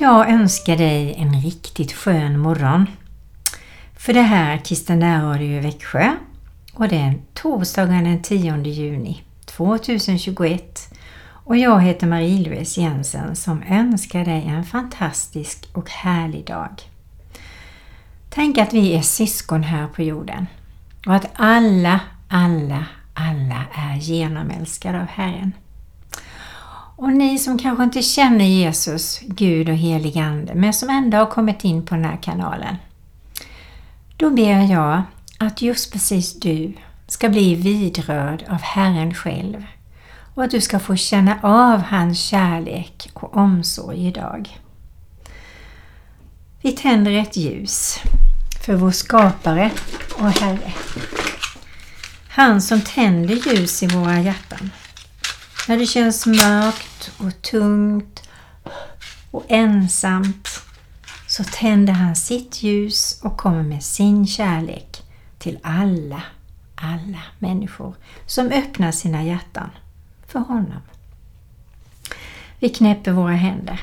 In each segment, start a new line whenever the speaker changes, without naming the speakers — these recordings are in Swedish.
Jag önskar dig en riktigt skön morgon. För det här är Kristen närradio i Växjö och det är torsdagen den 10 juni 2021 och jag heter Marie-Louise Jensen som önskar dig en fantastisk och härlig dag. Tänk att vi är syskon här på jorden och att alla, alla, alla är genomälskade av Herren. Och ni som kanske inte känner Jesus, Gud och helig Ande, men som ändå har kommit in på den här kanalen. Då ber jag att just precis du ska bli vidrörd av Herren själv och att du ska få känna av hans kärlek och omsorg idag. Vi tänder ett ljus för vår skapare och Herre. Han som tänder ljus i våra hjärtan. När det känns mörkt och tungt och ensamt så tänder han sitt ljus och kommer med sin kärlek till alla, alla människor som öppnar sina hjärtan för honom. Vi knäpper våra händer.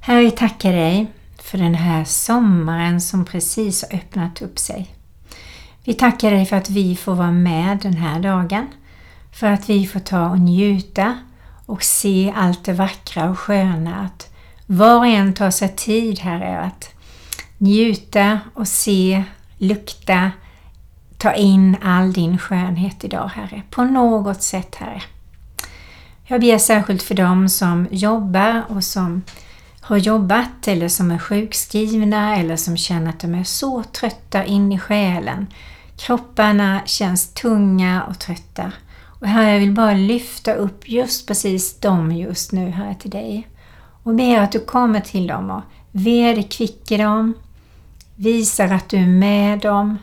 Herre, vi tackar dig för den här sommaren som precis har öppnat upp sig. Vi tackar dig för att vi får vara med den här dagen för att vi får ta och njuta och se allt det vackra och sköna. Att var och en tar sig tid, Herre, att njuta och se, lukta, ta in all din skönhet idag, Herre. På något sätt, Herre. Jag ber särskilt för dem som jobbar och som har jobbat eller som är sjukskrivna eller som känner att de är så trötta in i själen. Kropparna känns tunga och trötta. Och jag vill bara lyfta upp just precis dem just nu här till dig. Och ber att du kommer till dem och vederkvicker dem, visar att du är med dem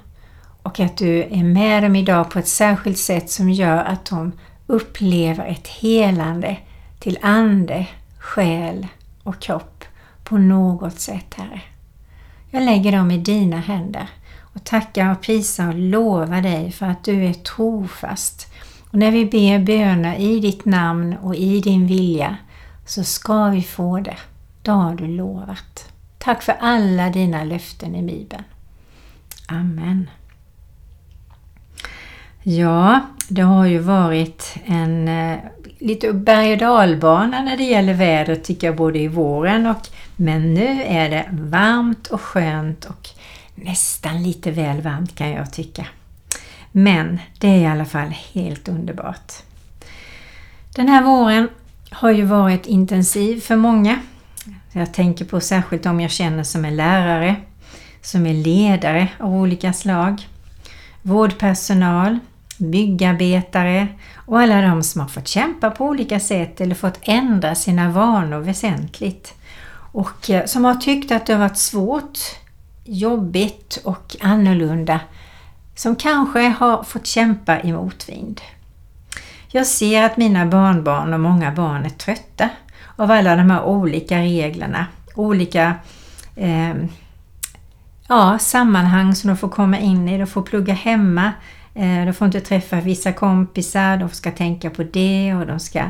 och att du är med dem idag på ett särskilt sätt som gör att de upplever ett helande till ande, själ och kropp på något sätt, Herre. Jag lägger dem i dina händer och tackar och prisar och lovar dig för att du är trofast och när vi ber böner i ditt namn och i din vilja så ska vi få det. Det har du lovat. Tack för alla dina löften i Bibeln. Amen. Ja, det har ju varit en eh, lite berg och dalbana när det gäller vädret tycker jag både i våren och men nu är det varmt och skönt och nästan lite väl varmt kan jag tycka. Men det är i alla fall helt underbart. Den här våren har ju varit intensiv för många. Jag tänker på särskilt om jag känner som är lärare, som är ledare av olika slag, vårdpersonal, byggarbetare och alla de som har fått kämpa på olika sätt eller fått ändra sina vanor väsentligt och eh, som har tyckt att det har varit svårt, jobbigt och annorlunda som kanske har fått kämpa i motvind. Jag ser att mina barnbarn och många barn är trötta av alla de här olika reglerna, olika eh, ja, sammanhang som de får komma in i. De får plugga hemma, eh, de får inte träffa vissa kompisar, de ska tänka på det och de ska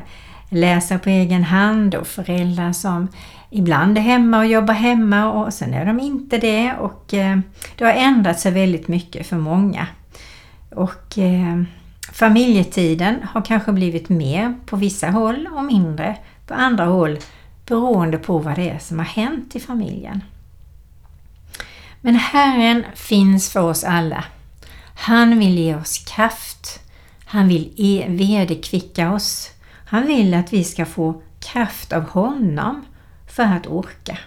läsa på egen hand och föräldrar som ibland är hemma och jobbar hemma och sen är de inte det och eh, det har ändrat sig väldigt mycket för många. Och eh, familjetiden har kanske blivit mer på vissa håll och mindre på andra håll beroende på vad det är som har hänt i familjen. Men Herren finns för oss alla. Han vill ge oss kraft. Han vill e- vederkvicka oss. Han vill att vi ska få kraft av honom för att orka.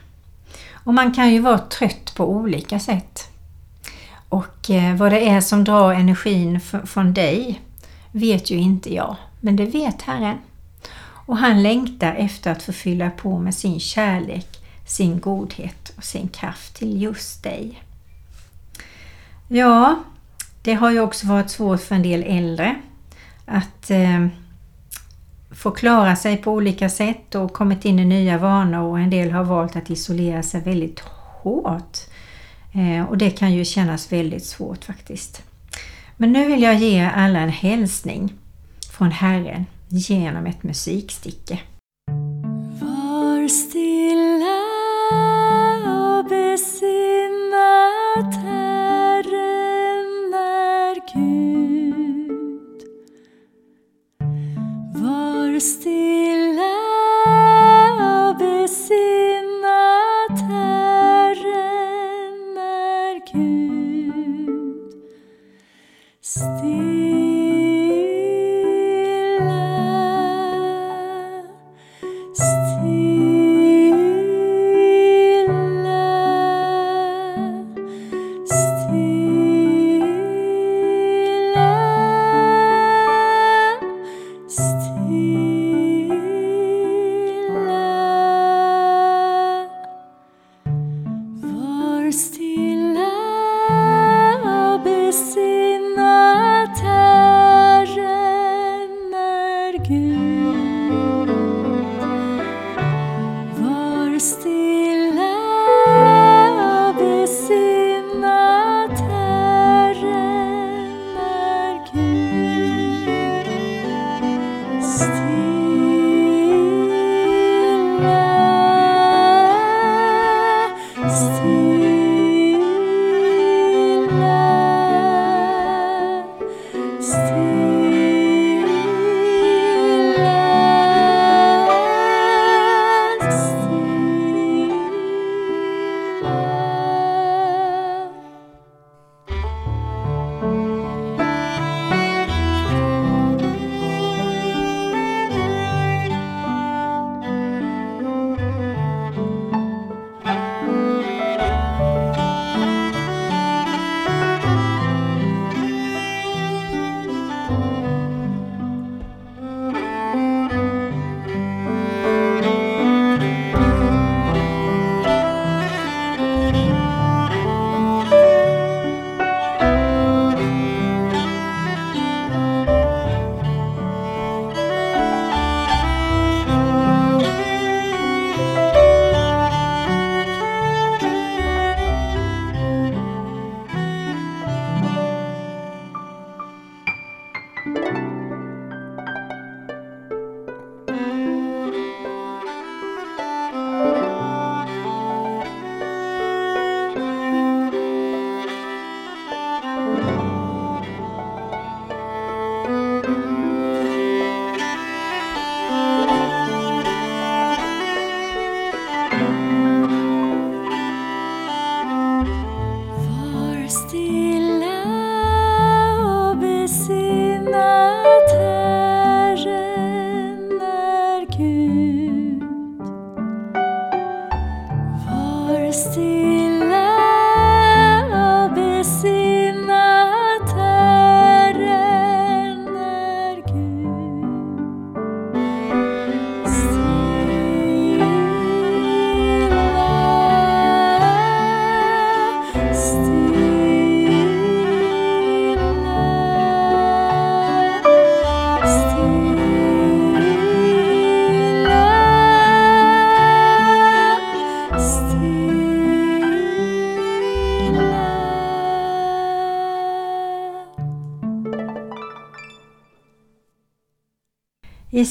Och man kan ju vara trött på olika sätt. Och eh, vad det är som drar energin från dig vet ju inte jag, men det vet Herren. Och han längtar efter att få fylla på med sin kärlek, sin godhet och sin kraft till just dig. Ja, det har ju också varit svårt för en del äldre att eh, får klara sig på olika sätt och kommit in i nya vanor och en del har valt att isolera sig väldigt hårt. Eh, och det kan ju kännas väldigt svårt faktiskt. Men nu vill jag ge alla en hälsning från Herren genom ett musiksticke. Var stilla och besinna
I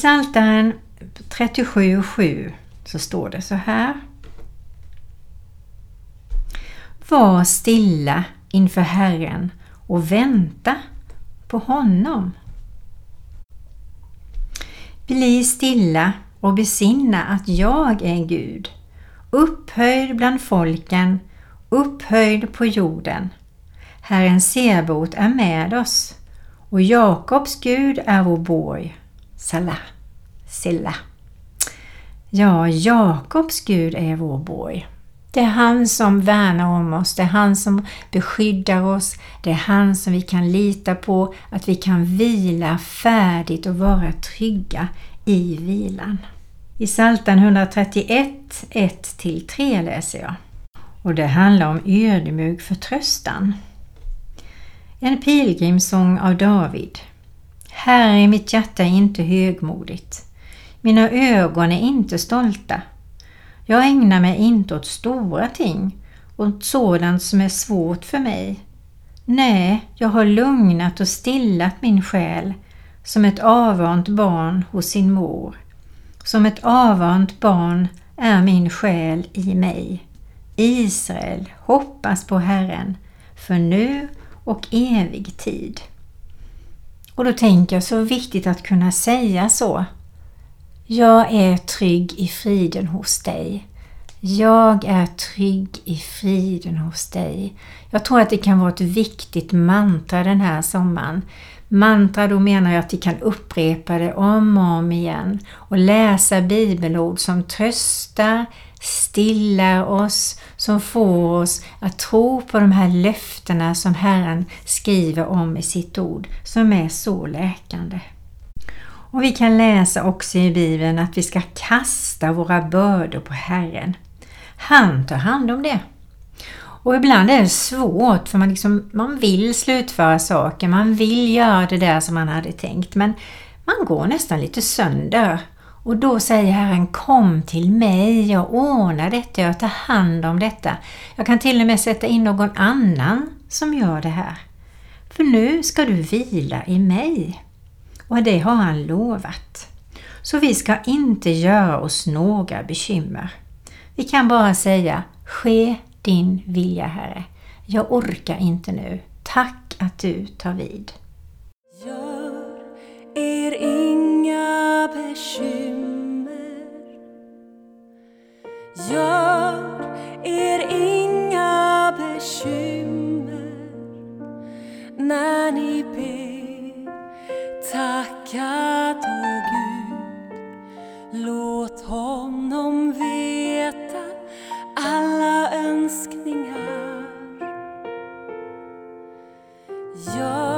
Psaltaren 37.7 så står det så här. Var stilla inför Herren och vänta på honom. Bli stilla och besinna att jag är Gud, upphöjd bland folken, upphöjd på jorden. Herren Sebot är med oss och Jakobs Gud är vår borg. Salah, Silla. Ja, Jakobs Gud är vår borg. Det är han som värnar om oss, det är han som beskyddar oss, det är han som vi kan lita på, att vi kan vila färdigt och vara trygga i vilan. I Psaltaren 131, 1-3 läser jag. Och det handlar om ödmjuk förtröstan. En pilgrimsång av David. Herre, mitt hjärta är inte högmodigt. Mina ögon är inte stolta. Jag ägnar mig inte åt stora ting, åt sådant som är svårt för mig. Nej, jag har lugnat och stillat min själ som ett avvant barn hos sin mor. Som ett avvant barn är min själ i mig. Israel, hoppas på Herren, för nu och evig tid. Och då tänker jag så viktigt att kunna säga så.
Jag är trygg i friden hos dig. Jag är trygg i friden hos dig. Jag tror att det kan vara ett viktigt mantra den här sommaren. Mantra då menar jag att vi kan upprepa det om och om igen och läsa bibelord som tröstar, stillar oss, som får oss att tro på de här löftena som Herren skriver om i sitt ord, som är så läkande. Och Vi kan läsa också i Bibeln att vi ska kasta våra bördor på Herren. Han tar hand om det. Och ibland är det svårt för man, liksom, man vill slutföra saker, man vill göra det där som man hade tänkt men man går nästan lite sönder. Och då säger Herren Kom till mig, jag ordnar detta, jag tar hand om detta. Jag kan till och med sätta in någon annan som gör det här. För nu ska du vila i mig. Och det har han lovat. Så vi ska inte göra oss några bekymmer. Vi kan bara säga Ske din vilja Herre. Jag orkar inte nu. Tack att du tar vid.
Gör er inga bekymmer. Gör er inga bekymmer när ni ber. Tacka då Gud. Låt honom veta alla önskningar. Jag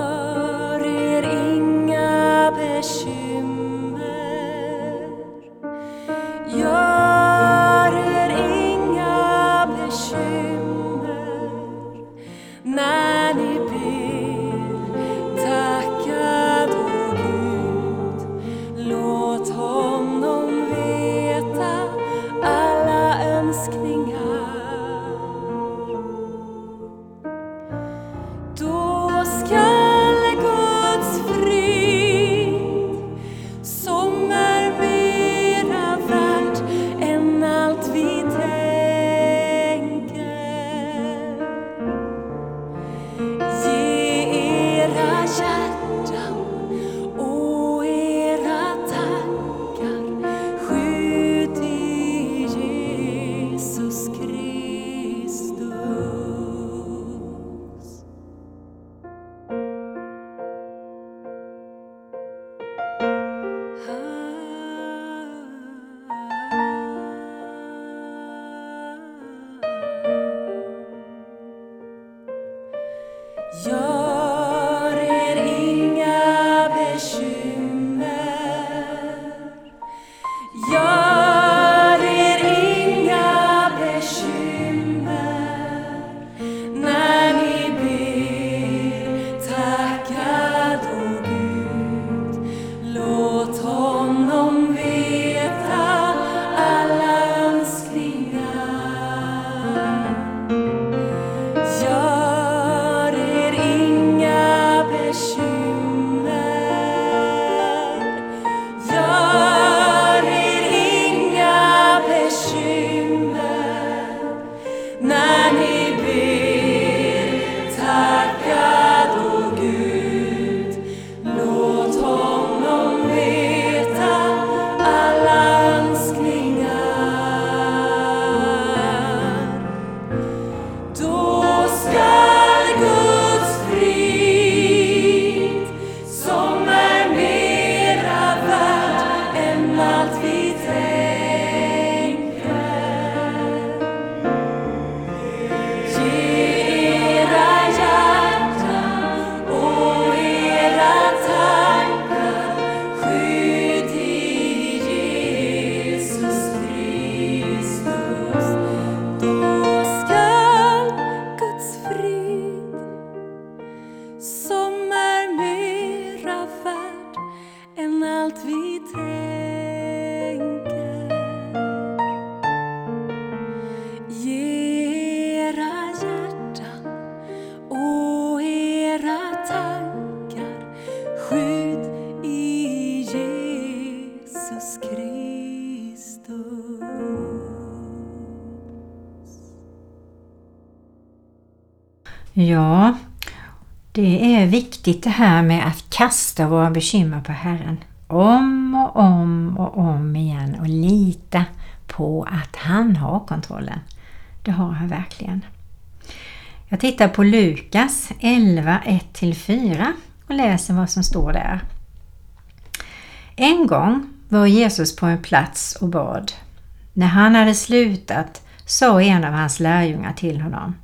Ja, det är viktigt det här med att kasta våra bekymmer på Herren. Om och om och om igen och lita på att han har kontrollen. Det har han verkligen. Jag tittar på Lukas 11, 1-4 och läser vad som står där. En gång var Jesus på en plats och bad. När han hade slutat sa en av hans lärjungar till honom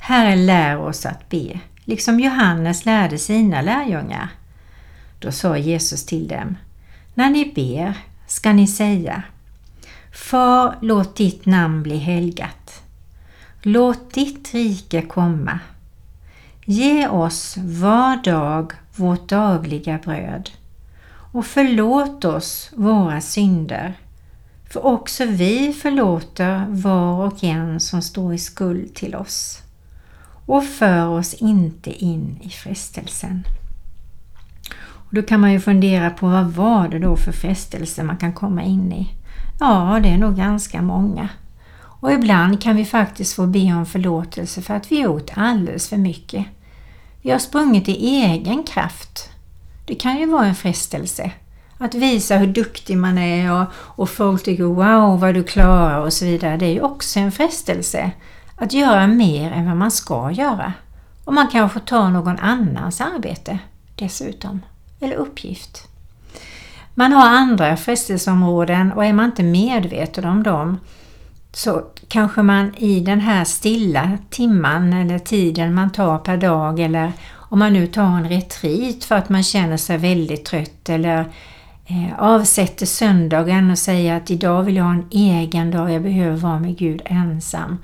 Herre, lär oss att be, liksom Johannes lärde sina lärjungar. Då sa Jesus till dem När ni ber ska ni säga Far, låt ditt namn bli helgat. Låt ditt rike komma. Ge oss var dag vårt dagliga bröd och förlåt oss våra synder, för också vi förlåter var och en som står i skuld till oss. Och för oss inte in i frestelsen. Och då kan man ju fundera på vad var det då för frestelse man kan komma in i? Ja, det är nog ganska många. Och ibland kan vi faktiskt få be om förlåtelse för att vi gjort alldeles för mycket. Vi har sprungit i egen kraft. Det kan ju vara en frestelse. Att visa hur duktig man är och, och folk tycker wow vad du klarar och så vidare. Det är ju också en frestelse. Att göra mer än vad man ska göra. Och man kanske tar någon annans arbete dessutom. Eller uppgift. Man har andra frestelseområden och är man inte medveten om dem så kanske man i den här stilla timman eller tiden man tar per dag eller om man nu tar en retreat för att man känner sig väldigt trött eller eh, avsätter söndagen och säger att idag vill jag ha en egen dag, jag behöver vara med Gud ensam.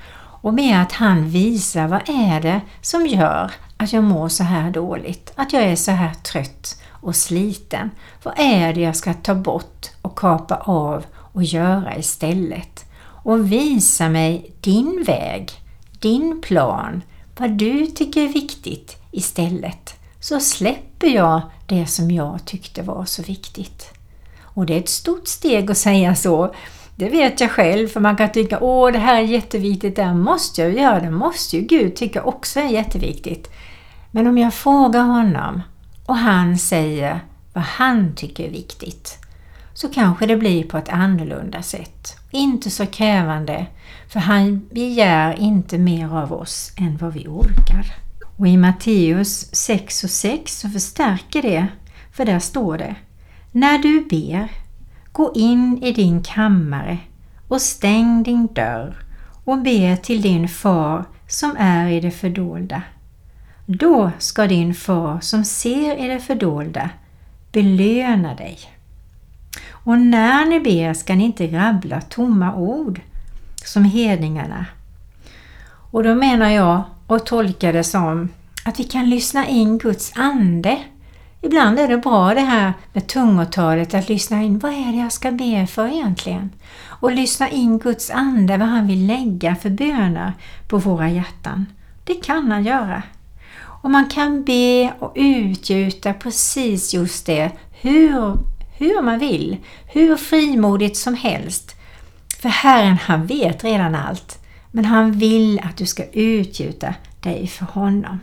Och med att han visar vad är det som gör att jag mår så här dåligt, att jag är så här trött och sliten. Vad är det jag ska ta bort och kapa av och göra istället? Och visa mig din väg, din plan, vad du tycker är viktigt istället. Så släpper jag det som jag tyckte var så viktigt. Och det är ett stort steg att säga så. Det vet jag själv, för man kan tycka åh det här är jätteviktigt, det här måste jag göra, det måste ju Gud tycka också är jätteviktigt. Men om jag frågar honom och han säger vad han tycker är viktigt så kanske det blir på ett annorlunda sätt. Inte så krävande, för han begär inte mer av oss än vad vi orkar. Och i Matteus 6 och 6 så förstärker det, för där står det När du ber, gå in i din kammare och stäng din dörr och be till din far som är i det fördolda. Då ska din far som ser i det fördolda belöna dig. Och när ni ber ska ni inte rabbla tomma ord som hedningarna. Och då menar jag och tolkar det som att vi kan lyssna in Guds ande. Ibland är det bra det här med tungotalet, att lyssna in vad är det jag ska be för egentligen? Och lyssna in Guds ande, vad han vill lägga för böner på våra hjärtan. Det kan han göra. Och man kan be och utgjuta precis just det, hur, hur man vill, hur frimodigt som helst. För Herren han vet redan allt, men han vill att du ska utgjuta dig för honom.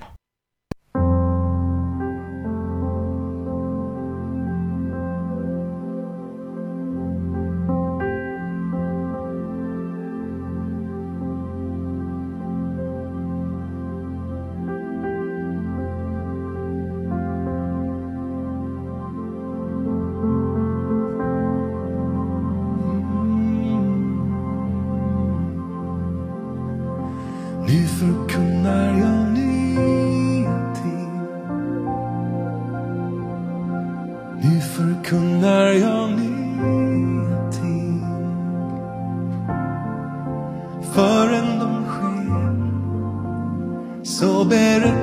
Förkunnar jag nya ting. Förrän de sker så berättar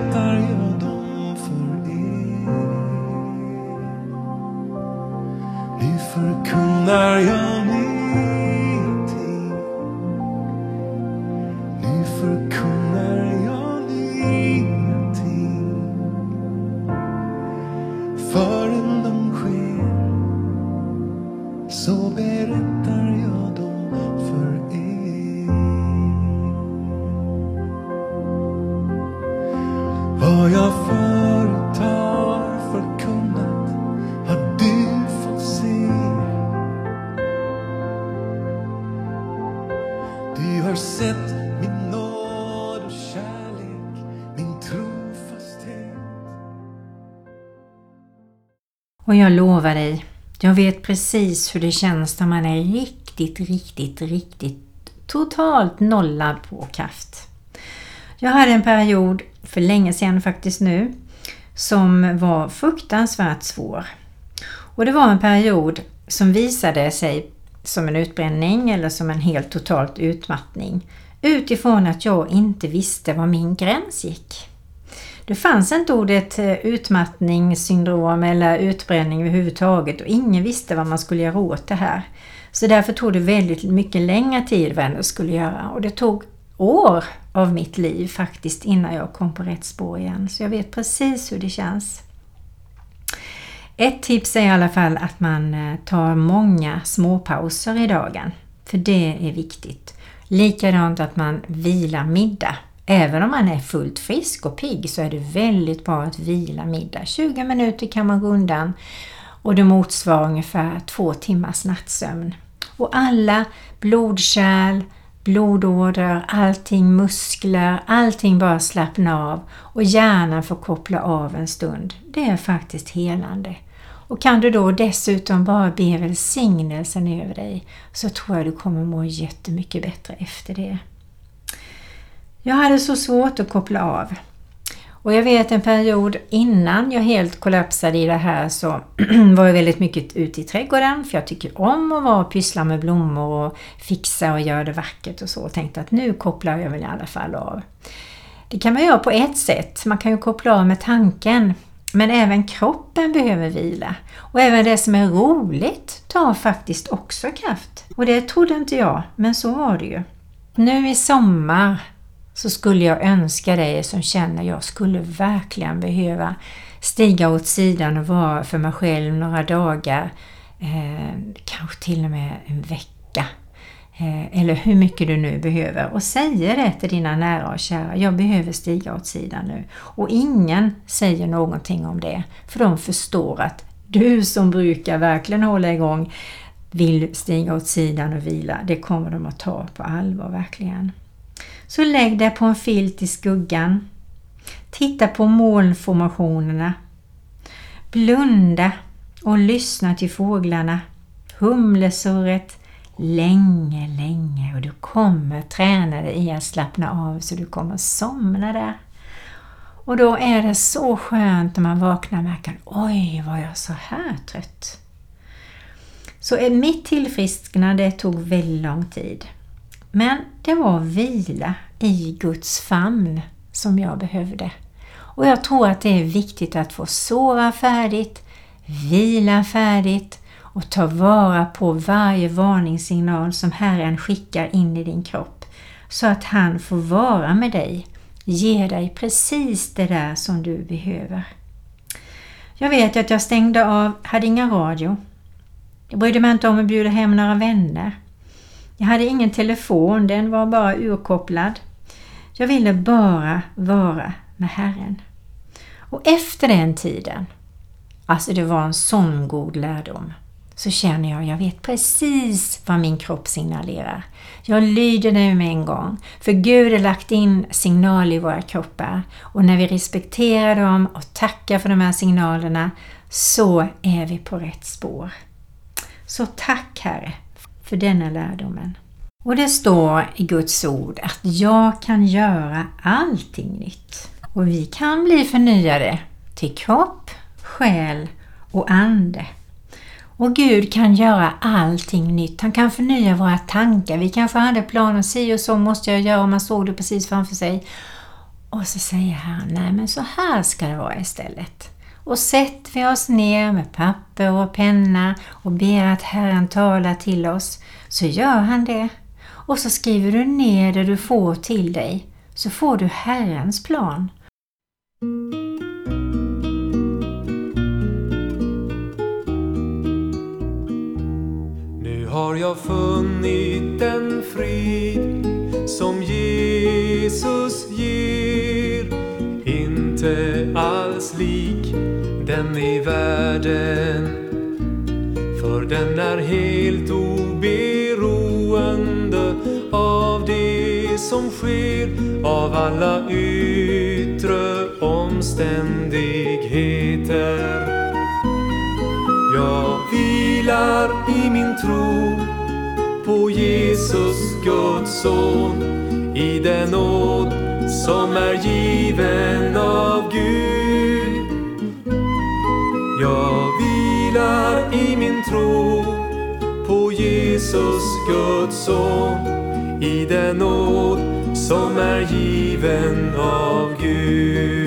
Och
jag lovar dig, jag vet precis hur det känns när man är riktigt, riktigt, riktigt totalt nollad på kraft. Jag hade en period, för länge sedan faktiskt nu, som var fruktansvärt svår. Och det var en period som visade sig som en utbränning eller som en helt totalt utmattning utifrån att jag inte visste var min gräns gick. Det fanns inte ordet eh, utmattningssyndrom eller utbränning överhuvudtaget och ingen visste vad man skulle göra åt det här. Så därför tog det väldigt mycket längre tid vad jag skulle göra och det tog år av mitt liv faktiskt innan jag kom på rätt spår igen. Så jag vet precis hur det känns. Ett tips är i alla fall att man eh, tar många småpauser i dagen. För det är viktigt. Likadant att man vilar middag. Även om man är fullt frisk och pigg så är det väldigt bra att vila middag. 20 minuter kan man gå undan och det motsvarar ungefär två timmars nattsömn. Och alla blodkärl, blodådror, allting muskler, allting bara slappna av och hjärnan får koppla av en stund. Det är faktiskt helande. Och kan du då dessutom bara be välsignelsen över dig så tror jag du kommer må jättemycket bättre efter det. Jag hade så svårt att koppla av. Och jag vet en period innan jag helt kollapsade i det här så var jag väldigt mycket ute i trädgården för jag tycker om att vara och pyssla med blommor och fixa och göra det vackert och så och tänkte att nu kopplar jag väl i alla fall av. Det kan man göra på ett sätt, man kan ju koppla av med tanken men även kroppen behöver vila. Och även det som är roligt tar faktiskt också kraft. Och det trodde inte jag, men så var det ju. Nu i sommar så skulle jag önska dig som känner jag skulle verkligen behöva stiga åt sidan och vara för mig själv några dagar, eh, kanske till och med en vecka. Eh, eller hur mycket du nu behöver och säger det till dina nära och kära. Jag behöver stiga åt sidan nu. Och ingen säger någonting om det för de förstår att du som brukar verkligen hålla igång vill stiga åt sidan och vila. Det kommer de att ta på allvar verkligen. Så lägg dig på en filt i skuggan. Titta på molnformationerna. Blunda och lyssna till fåglarna. Humlesurret länge, länge och du kommer träna dig i att slappna av så du kommer somna där. Och då är det så skönt när man vaknar och märker Oj, var jag så här trött? Så mitt tillfrisknande tog väldigt lång tid. Men det var vila i Guds famn som jag behövde. Och jag tror att det är viktigt att få sova färdigt, vila färdigt och ta vara på varje varningssignal som Herren skickar in i din kropp så att han får vara med dig, ge dig precis det där som du behöver. Jag vet att jag stängde av, hade ingen radio. Jag brydde mig inte om att bjuda hem några vänner. Jag hade ingen telefon, den var bara urkopplad. Jag ville bara vara med Herren. Och efter den tiden, alltså det var en sån god lärdom, så känner jag, jag vet precis vad min kropp signalerar. Jag lyder nu med en gång, för Gud har lagt in signaler i våra kroppar och när vi respekterar dem och tackar för de här signalerna så är vi på rätt spår. Så tack Herre för denna lärdomen. Och det står i Guds ord att jag kan göra allting nytt. Och vi kan bli förnyade till kropp, själ och ande. Och Gud kan göra allting nytt. Han kan förnya våra tankar. Vi kanske hade planer, si och så måste jag göra, och man såg det precis framför sig. Och så säger han, nej men så här ska det vara istället. Och sätter vi oss ner med papper och penna och ber att Herren talar till oss, så gör han det. Och så skriver du ner det du får till dig, så får du Herrens plan.
Nu har jag funnit den frid som Jesus den i världen För den är helt oberoende av det det som sker av alla yttre omständigheter. Jag vilar i min tro på Jesus, Guds son, i den nåd som är given av Gud. Tro på Jesus, Guds son, i den nåd som är given av Gud.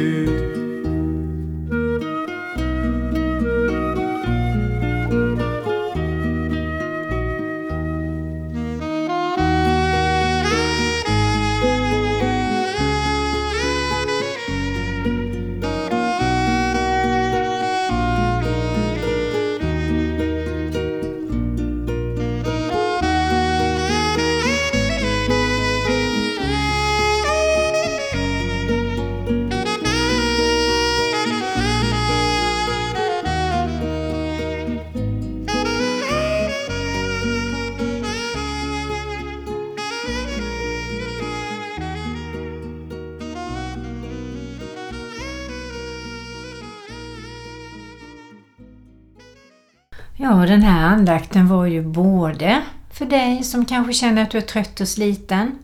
Andakten var ju både för dig som kanske känner att du är trött och sliten,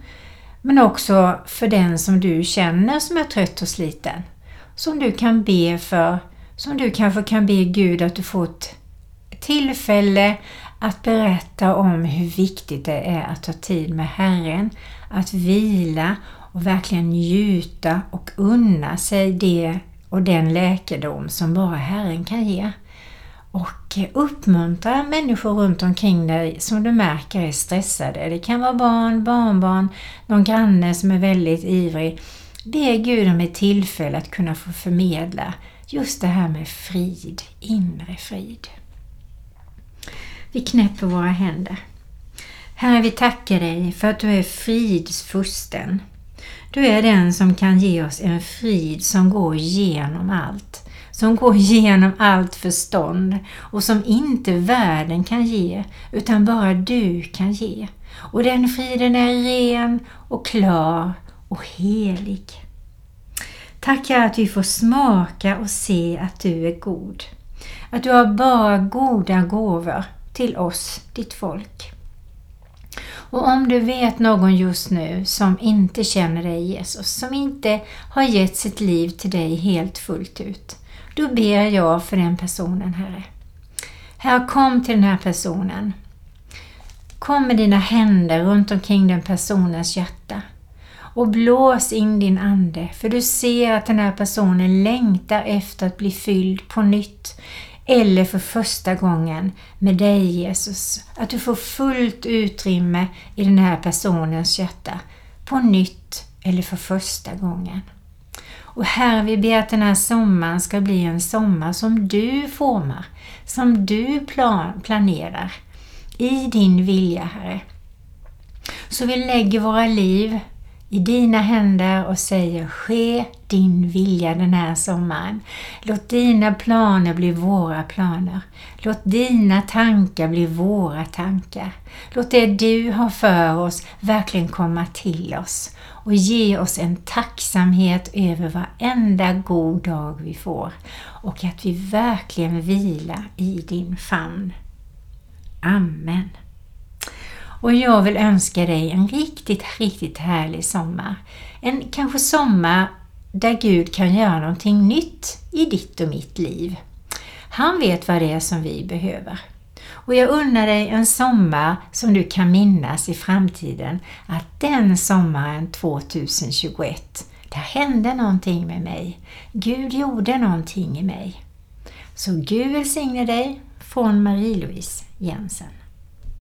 men också för den som du känner som är trött och sliten. Som du kan be för, som du kanske kan be Gud att du får ett tillfälle att berätta om hur viktigt det är att ta tid med Herren, att vila och verkligen njuta och unna sig det och den läkedom som bara Herren kan ge och uppmuntra människor runt omkring dig som du märker är stressade. Det kan vara barn, barnbarn, någon granne som är väldigt ivrig. Be Gud om ett tillfälle att kunna få förmedla just det här med frid, inre frid. Vi knäpper våra händer. Herre, vi tackar dig för att du är fridsfursten. Du är den som kan ge oss en frid som går genom allt som går igenom allt förstånd och som inte världen kan ge utan bara du kan ge. Och den friden är ren och klar och helig. Tackar att vi får smaka och se att du är god. Att du har bara goda gåvor till oss, ditt folk. Och om du vet någon just nu som inte känner dig Jesus, som inte har gett sitt liv till dig helt fullt ut, då ber jag för den personen, Herre. Herre, kom till den här personen. Kom med dina händer runt omkring den personens hjärta och blås in din ande, för du ser att den här personen längtar efter att bli fylld på nytt eller för första gången med dig Jesus. Att du får fullt utrymme i den här personens hjärta på nytt eller för första gången. Och Herre, vi ber att den här sommaren ska bli en sommar som du formar, som du plan planerar i din vilja, Herre. Så vi lägger våra liv i dina händer och säger ske din vilja den här sommaren. Låt dina planer bli våra planer. Låt dina tankar bli våra tankar. Låt det du har för oss verkligen komma till oss och ge oss en tacksamhet över varenda god dag vi får och att vi verkligen vilar i din famn. Amen. Och jag vill önska dig en riktigt, riktigt härlig sommar. En kanske sommar där Gud kan göra någonting nytt i ditt och mitt liv. Han vet vad det är som vi behöver. Och jag unnar dig en sommar som du kan minnas i framtiden att den sommaren 2021, där hände någonting med mig. Gud gjorde någonting i mig. Så Gud välsigne dig från Marie-Louise Jensen.